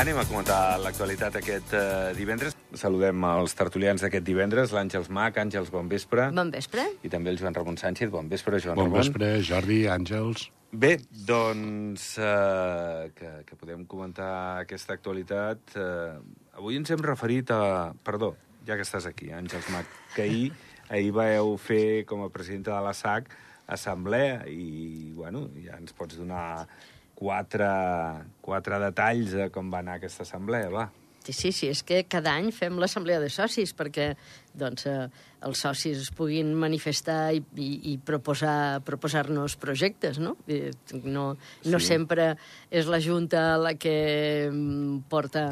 Anem a comentar l'actualitat aquest eh, divendres. Saludem els tertulians d'aquest divendres, l'Àngels Mac. Àngels, bon vespre. Bon vespre. I també el Joan Ramon Sánchez. Bon vespre, Joan Bon Ramon. vespre, Jordi, Àngels. Bé, doncs, eh, que, que podem comentar aquesta actualitat. Eh, avui ens hem referit a... Perdó, ja que estàs aquí, Àngels Mac, que ahir, ahir vau fer com a presidenta de la SAC assemblea i, bueno, ja ens pots donar quatre, quatre detalls de com va anar aquesta assemblea, va. Sí, sí, sí, és que cada any fem l'assemblea de socis perquè doncs, eh, els socis es puguin manifestar i, i, i proposar proposar-nos projectes, no? I no, no Sí. sempre és la Junta la que mm, porta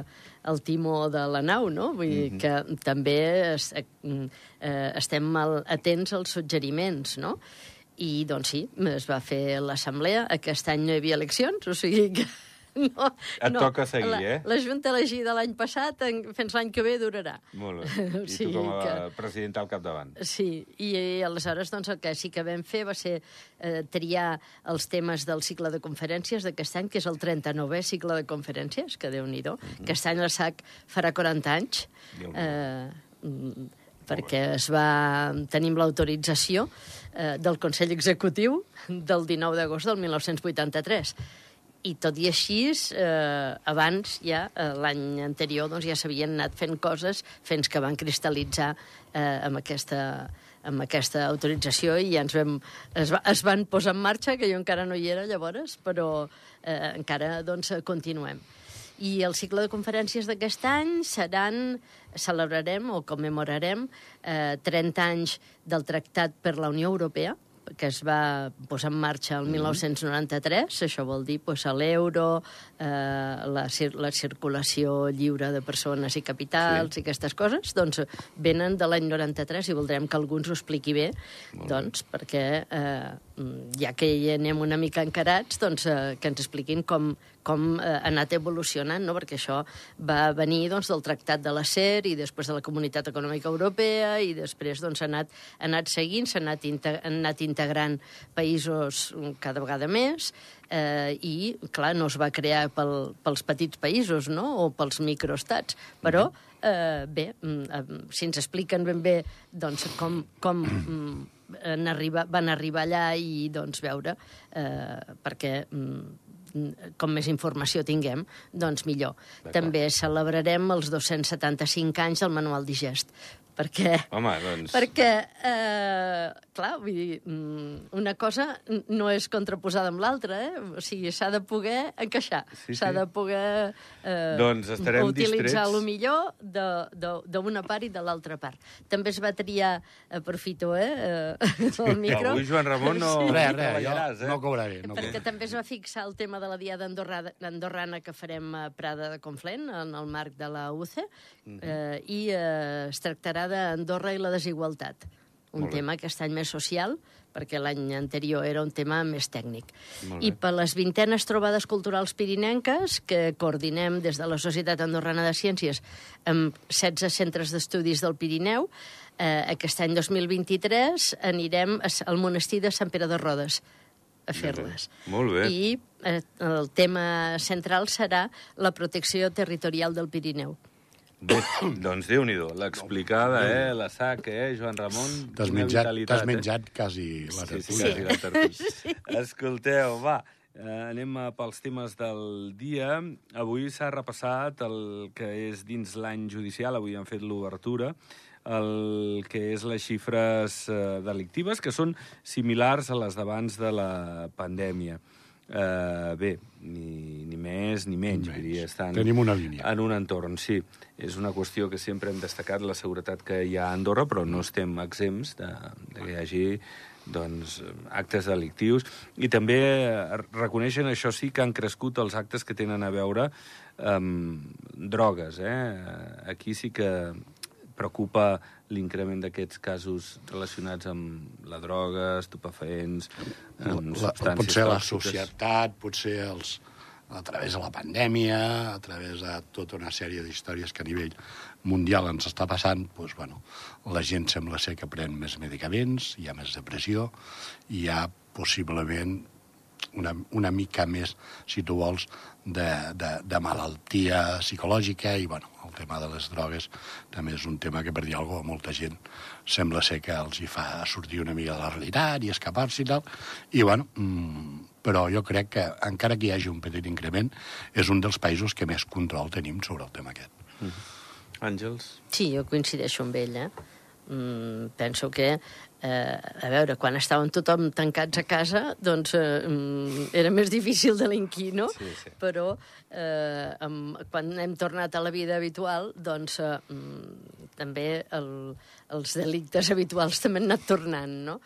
el timó de la nau, no? Vull dir que també es, eh, eh, estem mal atents als suggeriments, no? I, doncs sí, es va fer l'assemblea. Aquest any no hi havia eleccions, o sigui que... No, Et toca seguir, la, eh? La Junta elegida l'any passat, en, fins l'any que ve durarà. Molt bé. O I tu sigui com a que- presidenta al capdavant. Sí, i, i aleshores doncs, el que sí que vam fer va ser eh, triar els temes del cicle de conferències d'aquest any, que és el 39è cicle de conferències, que déu nhi Aquest any la SAC farà 40 anys, Déu-n'hi-do. eh, mm, perquè es va... tenim l'autorització eh, del Consell Executiu del 19 d'agost del 1983 i tot i així, eh, abans ja, eh, l'any anterior, doncs ja s'havien anat fent coses fins que van cristal·litzar eh, amb, aquesta, amb aquesta autorització. I ja ens vam, es, va, es van posar en marxa, que jo encara no hi era llavors, però eh, encara doncs, continuem. I el cicle de conferències d'aquest any seran, celebrarem o commemorarem eh, 30 anys del Tractat per la Unió Europea, que es va posar en marxa el 1993, això vol dir pues, l'euro, eh, la, cir la circulació lliure de persones i capitals Sí. i aquestes coses, doncs venen de l'any 93 i voldrem que algú ens ho expliqui bé, doncs, perquè eh, ja que hi anem una mica encarats, doncs eh, que ens expliquin com, com eh, ha anat evolucionant, no? perquè això va venir doncs, del Tractat de la SER i després de la Comunitat Econòmica Europea i després doncs, ha, anat, ha anat seguint, s'ha anat, inte han anat integrant països mm, cada vegada més eh, i, clar, no es va crear pel, pels petits països no? o pels microestats, però eh, bé, mm, si ens expliquen ben bé doncs, com, com mm, han arriba, van arribar allà i doncs, veure, eh, perquè com més informació tinguem, doncs millor. També celebrarem els 275 anys del Manual Digest, perquè... Home, doncs... Perquè, eh, clar, vull dir, mm, una cosa no és contraposada amb l'altra, eh? O sigui, s'ha de poder encaixar, Sí, s'ha sí. de poder eh, Doncs estarem utilitzar distrets. el millor de- de- d'una part i de l'altra part. També es va triar, aprofito, eh, eh, el micro... Avui, Joan Ramon, no... Sí. Res, res, jo no cobraré. No Perquè cobraré. també es va fixar el tema de la Diada Andorra, andorrana que farem a Prada de Conflent, en el marc de la UCE, Mhm. eh, i eh, es tractarà d'Andorra i la desigualtat. Un tema aquest any més social, perquè l'any anterior era un tema més tècnic. I per les vintenes trobades culturals pirinenques, que coordinem des de la Societat Andorrana de Ciències amb 16 centres d'estudis del Pirineu, eh, aquest any 2023 anirem a al monestir de Sant Pere de Rodes a fer-les. Molt bé. I eh, el tema central serà la protecció territorial del Pirineu. Bé, doncs Déu-n'hi-do, l'explicada, eh? La SAC, eh, Joan Ramon? T'has menjat, t'has eh? menjat quasi la Sí, sí, tertúlia. sí. la tertúlia. Escolteu, va, eh, anem pels temes del dia. Avui s'ha repassat el que és dins l'any judicial, avui han fet l'obertura, el que és les xifres eh, delictives, que són similars a les d'abans de la pandèmia. Eh, bé, ni, ni més ni menys, menys. diria, estan Tenim una línia. en un entorn, sí. És una qüestió que sempre hem destacat, la seguretat que hi ha a Andorra, però no estem exempts de, de que hi hagi doncs, actes delictius. I també eh, reconeixen, això sí, que han crescut els actes que tenen a veure amb drogues. Eh? Aquí sí que preocupa l'increment d'aquests casos relacionats amb la droga, estupefaents, amb La, substàncies potser la societat, potser els, a través de la pandèmia, a través de tota una sèrie d'històries que a nivell mundial ens està passant, doncs, bueno, la gent sembla ser que pren més medicaments, hi ha més depressió, hi ha possiblement una, una mica més, si tu vols, de, de, de malaltia psicològica i, bueno, el tema de les drogues també és un tema que, per dir alguna cosa, molta gent sembla ser que els hi fa sortir una mica de la realitat i escapar-se i tal. I, bueno, mmm, però jo crec que, encara que hi hagi un petit increment, és un dels països que més control tenim sobre el tema aquest. Mm -hmm. Àngels? Sí, jo coincideixo amb ell, eh? Mm, penso que, eh, a veure, quan estàvem tothom tancats a casa, doncs eh, mm, era més difícil delinquir, no? Sí, sí. Però eh, amb, quan hem tornat a la vida habitual, doncs eh, mm, també el, els delictes habituals també han anat tornant, no?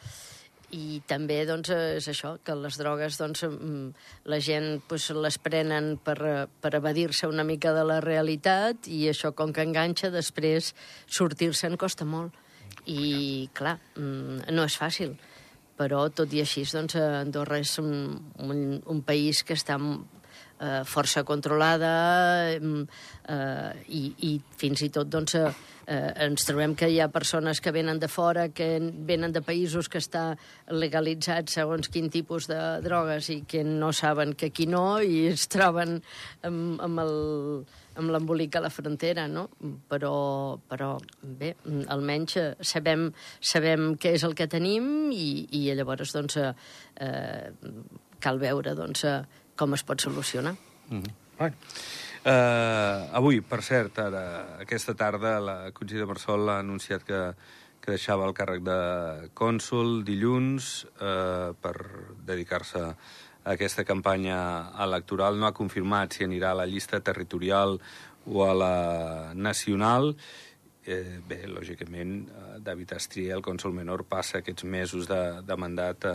i també doncs, és això, que les drogues doncs, mm, la gent doncs, les prenen per, per evadir-se una mica de la realitat i això com que enganxa després sortir-se'n costa molt i clar, mm, no és fàcil. Però tot i així doncs, Andorra és un, un, un país que està eh, força controlada eh, i, i fins i tot doncs, eh, ens trobem que hi ha persones que venen de fora, que venen de països que està legalitzats segons quin tipus de drogues i que no saben que aquí no i es troben amb, amb el amb l'embolic a la frontera, no? Però, però bé, almenys sabem, sabem què és el que tenim i, i llavors doncs, eh, cal veure doncs, com es pot solucionar. Mm -hmm. Uh, avui, per cert, ara, aquesta tarda, la de Marsol ha anunciat que, que deixava el càrrec de cònsul dilluns uh, per dedicar-se a aquesta campanya electoral. No ha confirmat si anirà a la llista territorial o a la nacional. Eh, bé, lògicament, eh, David Astrier, el cònsul menor, passa aquests mesos de, de mandat a,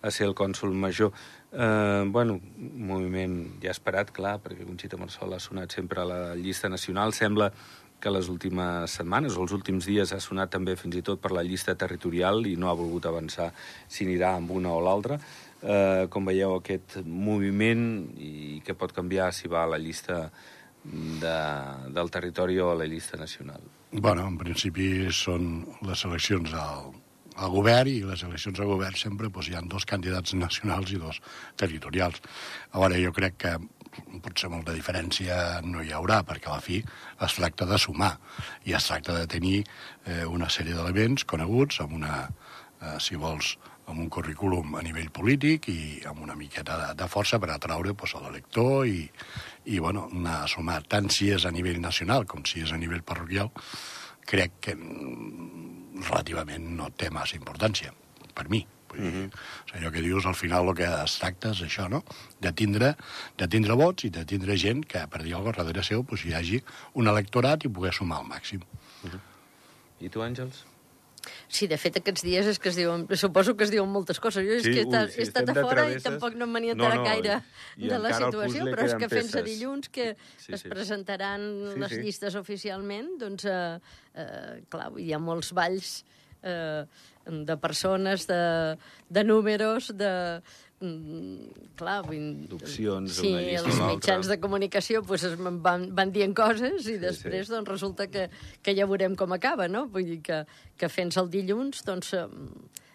a ser el cònsul major. Eh, bueno, moviment ja esperat, clar, perquè Conxita Marsol ha sonat sempre a la llista nacional. Sembla que les últimes setmanes o els últims dies ha sonat també fins i tot per la llista territorial i no ha volgut avançar si anirà amb una o l'altra. Eh, com veieu, aquest moviment i que pot canviar si va a la llista de, del territori o a la llista nacional. Bueno, en principi són les eleccions al, al govern i les eleccions al govern sempre doncs, hi ha dos candidats nacionals i dos territorials. A veure, jo crec que potser molta diferència no hi haurà, perquè a la fi es tracta de sumar i es tracta de tenir eh, una sèrie d'elements coneguts amb una, eh, si vols, amb un currículum a nivell polític i amb una miqueta de, de força per atraure pues, a l'elector i, i bueno, anar a sumar tant si és a nivell nacional com si és a nivell parroquial, crec que mm, relativament no té massa importància, per mi. Vull dir, mm -hmm. allò que dius, al final el que es tracta és això, no? De tindre, de tindre vots i de tindre gent que, per dir alguna cosa, darrere seu pues, hi hagi un electorat i poder sumar al màxim. Mm -hmm. I tu, Àngels? Sí, de fet, aquests dies és que es diuen... Suposo que es diuen moltes coses. Jo és Sí, que he ui, sí, he estat a fora i tampoc no m'han No, enterat no, gaire i de la encara al situació, però és que fins a dilluns que Sí, es sí. presentaran Sí, les sí. llistes oficialment, doncs, eh, eh, clar, hi ha molts balls eh, de persones, de, de números, de... mm, clar, vull D'opcions, sí, una llista els o mitjans de comunicació pues, es van, van dient coses i després sí. doncs, resulta que, que ja veurem com acaba, no? Vull dir que, que fent-se el dilluns, doncs, eh,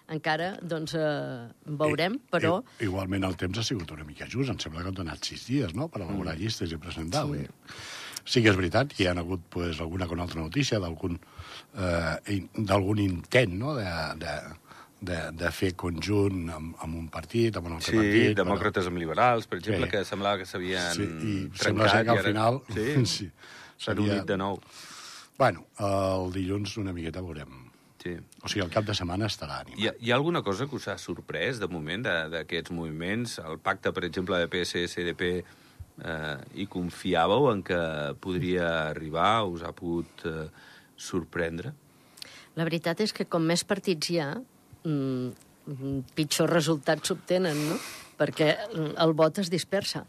encara doncs, eh, veurem, però... I, igualment el temps ha sigut una mica just, em sembla que han donat sis dies, no?, per elaborar mm. llistes i presentar. Sí. sí que és veritat, hi ha hagut pues, alguna con altra notícia d'algun eh, d'algun intent, no?, de, de, de, de fer conjunt amb, amb un partit, amb un altre Sí, partit... demòcrates amb liberals, per exemple, Sí. que semblava que s'havien Sí, i trencat. sembla ser que i al ara- final... Sí, sí s'han seria- unit de nou. Bueno, el dilluns una miqueta veurem. Sí. O sigui, el cap de setmana estarà Hi animat. ha, hi ha alguna cosa que us ha sorprès, de moment, de- d'aquests moviments? El pacte, per exemple, de PSC-CDP, eh, hi confiàveu en que podria arribar? Us ha pogut eh, sorprendre? La veritat és que com més partits hi ha, mm, mm, pitjor resultats s'obtenen, no? Perquè el vot es dispersa.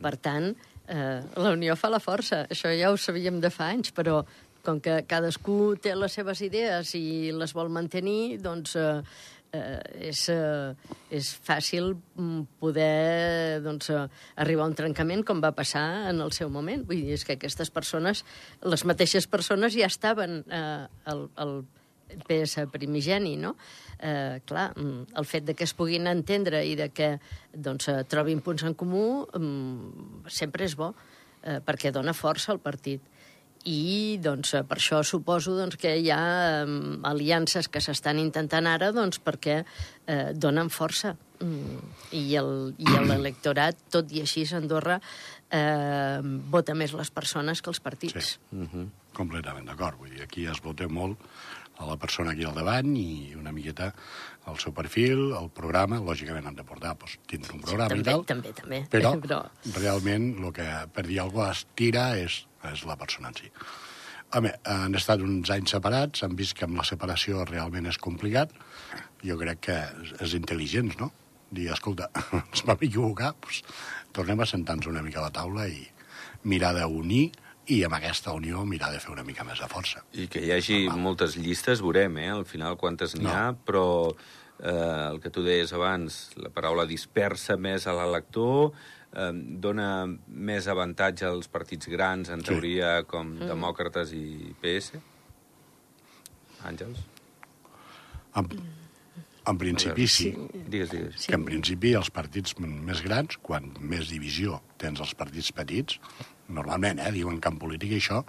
Per tant, eh, la unió fa la força. Això ja ho sabíem de fa anys, però com que cadascú té les seves idees i les vol mantenir, doncs eh, eh, és, eh, és fàcil mm, poder doncs, eh, arribar a un trencament com va passar en el seu moment. Vull dir, és que aquestes persones, les mateixes persones ja estaven eh, al, al, PS primigeni, no? Eh, clar, mm, el fet de que es puguin entendre i de que doncs, eh, trobin punts en comú mm, sempre és bo, eh, perquè dona força al partit i doncs, eh, per això suposo doncs, que hi ha um, aliances que s'estan intentant ara doncs, perquè eh, donen força. Mm, I l'electorat, tot i així, a Andorra eh, vota més les persones que els partits. Sí, uh -huh. completament d'acord. Vull dir, aquí es vota molt a la persona aquí al davant i una miqueta el seu perfil, el programa, lògicament han de portar, doncs, tindre un programa sí, també, i tal. També, també. Però, però, realment el que per dir alguna cosa es tira és és la persona en si. Home, han estat uns anys separats, han vist que amb la separació realment és complicat. Jo crec que és, és intel·ligents, no? Dir, escolta, ens vam equivocar, doncs tornem a sentar-nos una mica a la taula i mirar d'unir i amb aquesta unió mirar de fer una mica més de força. I que hi hagi Normal. moltes llistes, veurem, eh? Al final quantes n'hi no. ha, però eh, el que tu deies abans, la paraula dispersa més a l'elector, eh, dona més avantatge als partits grans, en teoria, sí. com mm. demòcrates i PS? Àngels? En, en principi, sí. Digues, digues. Que en principi els partits més grans, quan més divisió tens els partits petits, normalment, eh, diuen que en política això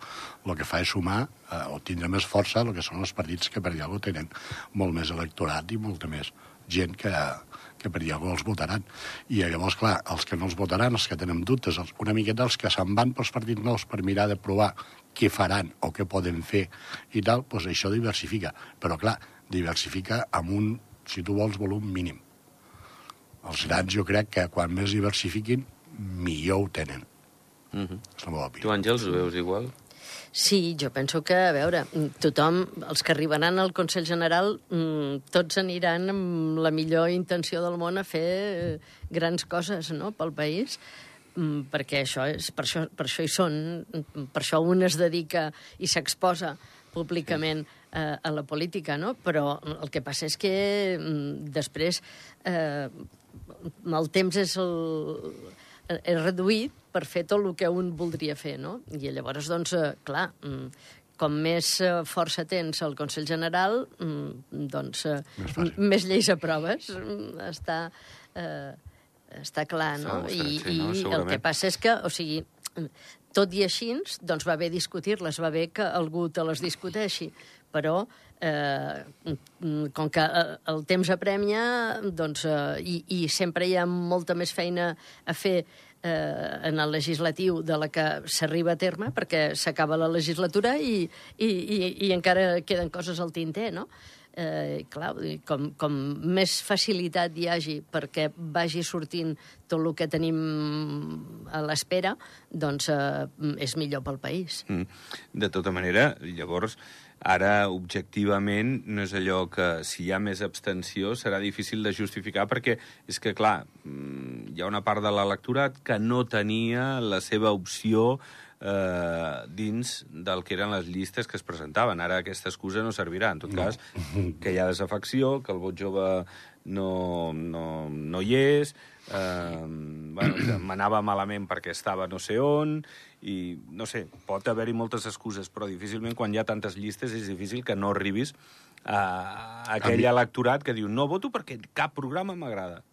el que fa és sumar eh, o tindre més força el que són els partits que per alguna tenen molt més electorat i molta més gent que, que per alguna els votaran. I llavors, clar, els que no els votaran, els que tenen dubtes, els, una miqueta els que se'n van pels partits nous per mirar de provar què faran o què poden fer i tal, doncs això diversifica. Però, clar, diversifica amb un, si tu vols, volum mínim. Els grans jo crec que quan més diversifiquin, millor ho tenen. Mm -hmm. És la meva opinió. Tu, Àngels, ho veus igual? Sí, jo penso que, a veure, tothom, els que arribaran al Consell General, mm, tots aniran amb la millor intenció del món a fer eh, grans coses no?, pel país, mm, perquè això és, per, això, per això hi són, per això un es dedica i s'exposa públicament eh, a la política, no? Però el que passa és que mm, després eh, el temps és el és reduït per fer tot el que un voldria fer, no? I llavors, doncs, eh, clar, mm, com més eh, força tens al Consell General, mm, doncs eh, més, més lleis aproves. Està, eh, està clar, no? I, sí, no? I el que passa és que, o sigui, tot i així, doncs va bé discutir-les, va bé que algú te les discuteixi, però eh, com que el temps apremia, doncs, eh, i, i sempre hi ha molta més feina a fer eh, en el legislatiu de la que s'arriba a terme, perquè s'acaba la legislatura i, i, i, i encara queden coses al tinter, no? Eh, clar, com, com més facilitat hi hagi perquè vagi sortint tot el que tenim a l'espera, doncs eh, és millor pel país. Mm. De tota manera, llavors, Ara, objectivament, no és allò que si hi ha més abstenció serà difícil de justificar perquè és que, clar, mm, hi ha una part de l'electorat que no tenia la seva opció eh, dins del que eren les llistes que es presentaven. Ara aquesta excusa no servirà. En tot no. cas, que hi ha desafecció, que el vot jove no, no, no hi és, eh, bueno, que m'anava malament perquè estava no sé on, i no sé, pot haver-hi moltes excuses, però difícilment quan hi ha tantes llistes és difícil que no arribis a, a aquell a mi... electorat que diu no voto perquè cap programa m'agrada.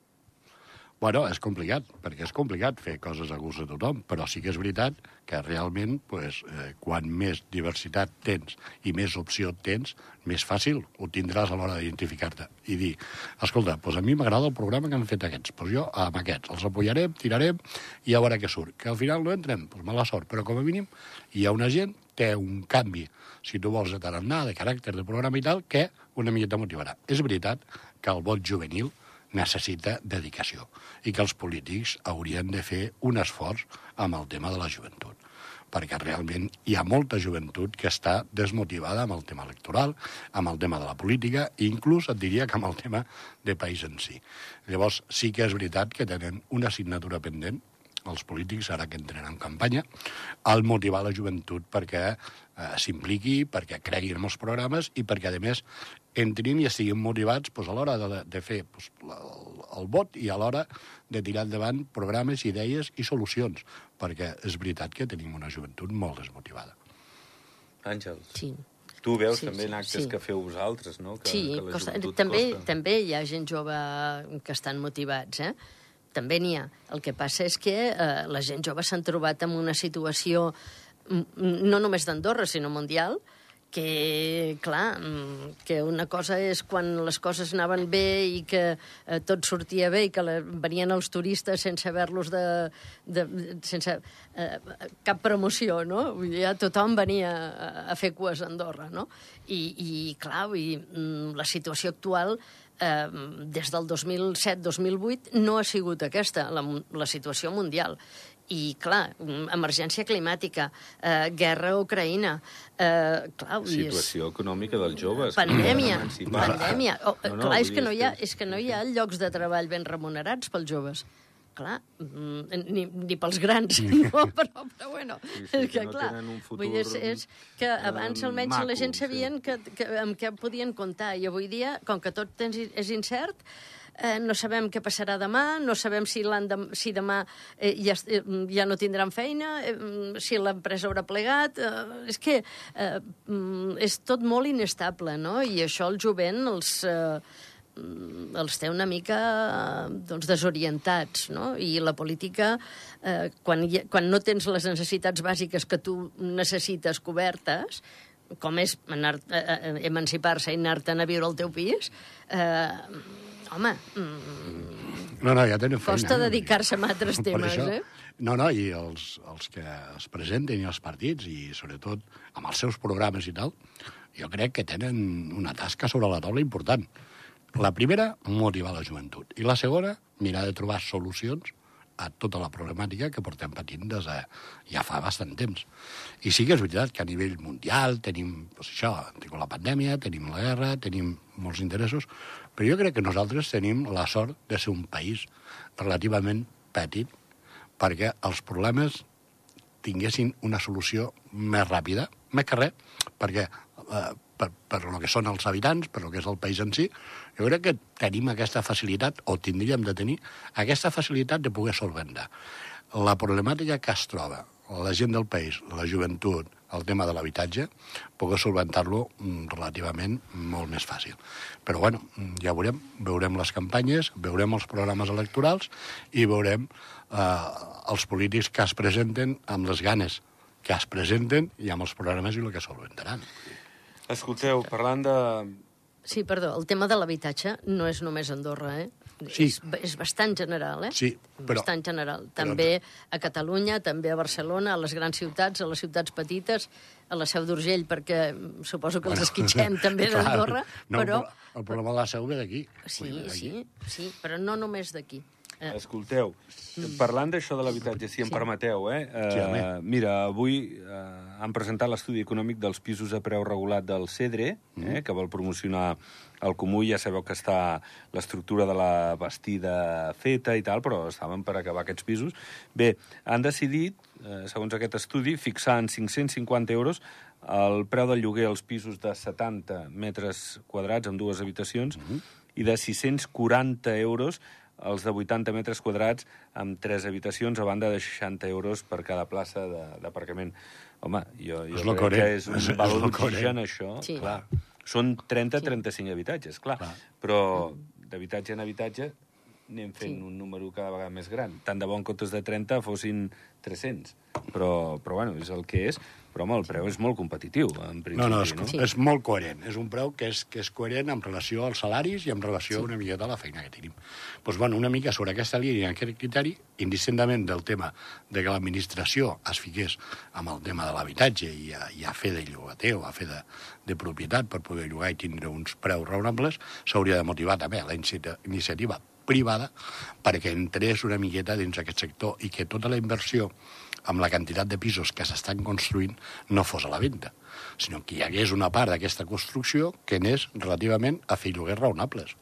Bueno, és complicat, perquè és complicat fer coses a gust de tothom, però sí que és veritat que realment, pues, eh, quan més diversitat tens i més opció tens, més fàcil ho tindràs a l'hora d'identificar-te i dir, escolta, pues a mi m'agrada el programa que han fet aquests, pues jo amb aquests els apoyarem, tirarem i a veure què surt. Que al final no entrem, pues mala sort, però com a mínim hi ha una gent té un canvi, si tu vols de tarannà, de caràcter, de programa i tal, que una miqueta motivarà. És veritat que el vot juvenil necessita dedicació i que els polítics haurien de fer un esforç amb el tema de la joventut perquè realment hi ha molta joventut que està desmotivada amb el tema electoral, amb el tema de la política, i inclús et diria que amb el tema de país en si. Llavors, sí que és veritat que tenen una assignatura pendent, els polítics, ara que entren en campanya, al motivar la joventut perquè eh, s'impliqui, perquè creguin en els programes i perquè, a més, entrin i estiguin motivats doncs, a l'hora de, de fer doncs, el, el vot i a l'hora de tirar endavant programes, idees i solucions, perquè és veritat que tenim una joventut molt desmotivada. Àngels. Sí. Tu veus Sí, també en sí, actes sí. que feu vosaltres, no? Que, sí, que la costa, també, costa. també hi ha gent jove que estan motivats, eh? També n'hi ha. El que passa és que eh, la gent jove s'han trobat en una situació no només d'Andorra, sinó mundial, que, clar, que una cosa és quan les coses anaven bé i que eh, tot sortia bé i que la, venien els turistes sense haver-los de, de... sense eh, cap promoció, no? Vull dir, Ja tothom venia a, a fer cues a Andorra, no? I, i clar, mm, la situació actual eh, des del 2007-2008 no ha sigut aquesta, la, la situació mundial. I, clar, emergència climàtica, eh, guerra a Ucraïna... Eh, clar, dir, és- Situació econòmica dels joves. Pandèmia, pandèmia. Oh, no, no, clar, és que, no hi ha, és que no hi ha llocs de treball ben remunerats pels joves. Clar, mm, ni, ni pels grans, no, però, però bueno, Sí, sí, és que que, no clar, tenen un vull dir, és, futur, és que abans eh, almenys la maco, gent sí. sabien que, que, amb què podien comptar, i avui dia, com que tot és incert, eh, no sabem què passarà demà, no sabem si, l'endem, si demà eh, ja, eh, ja no tindran feina, eh, si l'empresa haurà plegat... Eh, és que eh, mm, és tot molt inestable, no? I això el jovent els... Eh, mm, els té una mica doncs, desorientats, no? I la política, eh, quan, ha- quan no tens les necessitats bàsiques que tu necessites cobertes, com és anar, eh, eh, emancipar-se i anar-te'n a viure al teu pis, eh, home, mm, No, no, ja tenen feina. costa eh? dedicar-se a altres Per temes, això. eh? No, no, i els, els que es presenten i els partits, i sobretot amb els seus programes i tal, jo crec que tenen una tasca sobre la taula important. La primera, motivar la joventut. I la segona, mirar de trobar solucions a tota la problemàtica que portem patint des de ja fa bastant temps. I sí que és veritat que a nivell mundial tenim, doncs això, tenim la pandèmia, tenim la guerra, tenim molts interessos, però jo crec que nosaltres tenim la sort de ser un país relativament petit perquè els problemes tinguessin una solució més ràpida, més que res, perquè eh, per, per lo que són els habitants, per lo que és el país en si, jo crec que tenim aquesta facilitat, o tindríem de tenir, aquesta facilitat de poder solventar. La problemàtica que es troba la gent del país, la joventut, el tema de l'habitatge, poder solventar-lo mm, relativament molt més fàcil. Però, bueno, mm, ja veurem, veurem les campanyes, veurem els programes electorals i veurem eh, els polítics que es presenten amb les ganes que es presenten i amb els programes i el que solventaran. Escolteu, parlant de... Sí, perdó, el tema de l'habitatge no és només Andorra, eh? Sí. És, és bastant general, eh? Sí, però- Bastant general. però- També a Catalunya, també a Barcelona, a les grans ciutats, a les ciutats petites, a la Seu d'Urgell, perquè mm, suposo que els esquitxem també d'Andorra, no, però... El problema de la seu ve d'aquí. Sí, sí, sí, però no només d'aquí. Eh, Escolteu, parlant d'això de l'habitatge, si em Sí. permeteu, eh? Sí, eh home. mira, avui eh, han presentat l'estudi econòmic dels pisos a preu regulat del CEDRE, eh, que vol promocionar el Comú. Ja sabeu que està l'estructura de la bastida feta i tal, però estaven per acabar aquests pisos. Bé, han decidit, eh, segons aquest estudi, fixar en 550 euros el preu del lloguer als pisos de 70 metres quadrats amb dues habitacions i de 640 euros els de 80 metres quadrats amb tres habitacions, a banda de 60 euros per cada plaça de- d'aparcament. Home, jo, jo crec que és un És- és valor lo d'oxigen, això. Sí. Clar. Són 30-35 habitatges, clar. Clar. Però d'habitatge en habitatge anem fent Sí. un número cada vegada més gran. Tant de bo en comptes de 30 fossin 300. Però, però bueno, és el que és. Però, home, el preu és molt competitiu, en principi. No, no, és, no? Sí. és molt coherent. És un preu que és, que és coherent en relació als salaris i en relació sí. una miqueta a la feina que tenim. Doncs, bueno, una mica sobre aquesta línia, aquest criteri, indistintament del tema de que l'administració es fiqués amb el tema de l'habitatge i, a, i a fer de llogater o a fer de, de propietat per poder llogar i tindre uns preus raonables, s'hauria de motivar també la inici- iniciativa privada perquè entrés una miqueta dins aquest sector i que tota la inversió amb la quantitat de pisos que s'estan construint no fos a la venda, sinó que hi hagués una part d'aquesta construcció que anés relativament a fer lloguers raonables.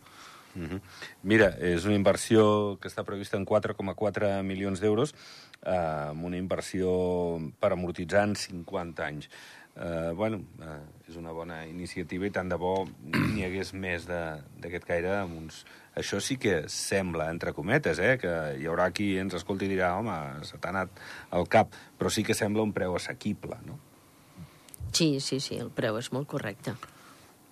Mhm. Mira, és una inversió que està prevista en 4,4 milions d'euros, eh, amb una inversió per amortitzar en 50 anys. Eh, bueno, eh, és una bona iniciativa i tant de bo n'hi hagués més de- d'aquest caire amb uns... Això sí que sembla, entre cometes, eh, que hi haurà qui ens escolti i dirà home, se t'ha anat al cap, però sí que sembla un preu assequible, no? Sí, sí, sí, el preu és molt correcte.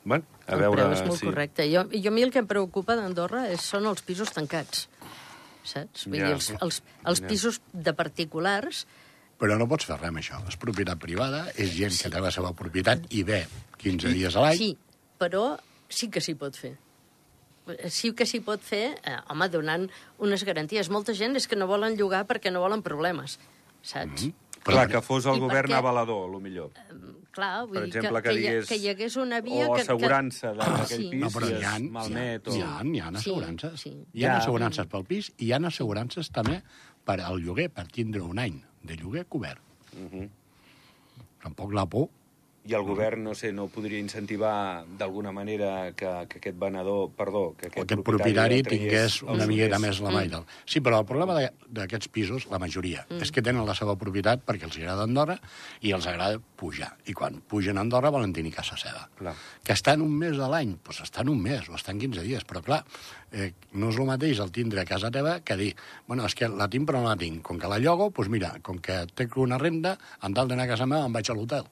Bueno, a el veure preu és molt si... correcte. Jo, jo a mi el que em preocupa d'Andorra són els pisos tancats, saps? Vull Ja. dir, els, els, els Ja. pisos de particulars Però no pots fer res amb això. És propietat privada, és gent que té la seva propietat i ve 15 dies a l'any. Sí, però sí que s'hi pot fer. Sí que s'hi pot fer, eh, home, donant unes garanties. Molta gent és que no volen llogar perquè no volen problemes, saps? Mm Clar, que fos el I govern què? avalador, el millor. Clar, vull Per dir exemple, que que, hi, ha- digués- que hi hagués una via... o que, assegurança que... d'aquell Sí. pis No, però si hi ha, es hi ha, malmet o... hi ha, hi ha Sí, assegurances. sí. Hi ha Ja. assegurances pel pis i hi ha assegurances també per al lloguer, per tindre un any de lloguer cobert. Mhm. Tampoc la por I el govern, no sé, no podria incentivar d'alguna manera que, que aquest venedor, perdó, que aquest, aquest propietari traiés tingués una miqueta més la mà i tal. Sí, però el problema de- d'aquests pisos, la majoria, Mm. és que tenen la seva propietat perquè els agrada Andorra i els agrada pujar. I quan pugen a Andorra volen tenir casa seva. Clar. Que estan un mes de l'any, doncs estan un mes o estan 15 dies, però clar, eh, no és el mateix el tindre a casa teva que dir, bueno, és que la tinc però no la tinc. Com que la llogo, doncs mira, com que té una renda, en tal d'anar a casa meva em vaig a l'hotel,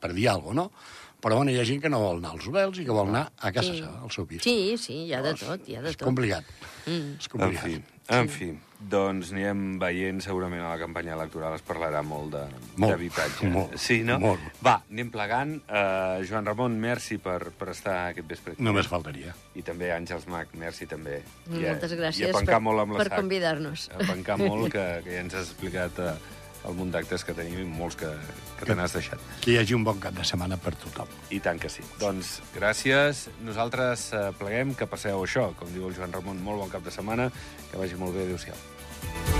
per dir alguna cosa, no? Però bueno, hi ha gent que no vol anar als hotels i que vol anar a casa Sí. seva, al seu pis. Sí, sí, hi ha de tot, hi ha de És tot. complicat. Mm. És En complicat. fi, en fi. Doncs anirem veient, segurament a la campanya electoral es parlarà molt de- Molt, d'habitatge. molt, sí, no? molt. Va, anem plegant. Uh, Joan Ramon, merci per, per estar aquest vespre aquí. Només faltaria. I també Àngels Mac, merci també. Moltes gràcies I a pencar per, molt amb la per sac. convidar-nos. A pencar molt, que, que ja ens has explicat uh, el munt d'actes que tenim i molts que, que te n'has deixat. Que hi hagi un bon cap de setmana per tothom. I tant que sí. Doncs gràcies. Nosaltres uh, pleguem, que passeu això, com diu el Joan Ramon, molt bon cap de setmana, que vagi molt bé. Adéu-siau.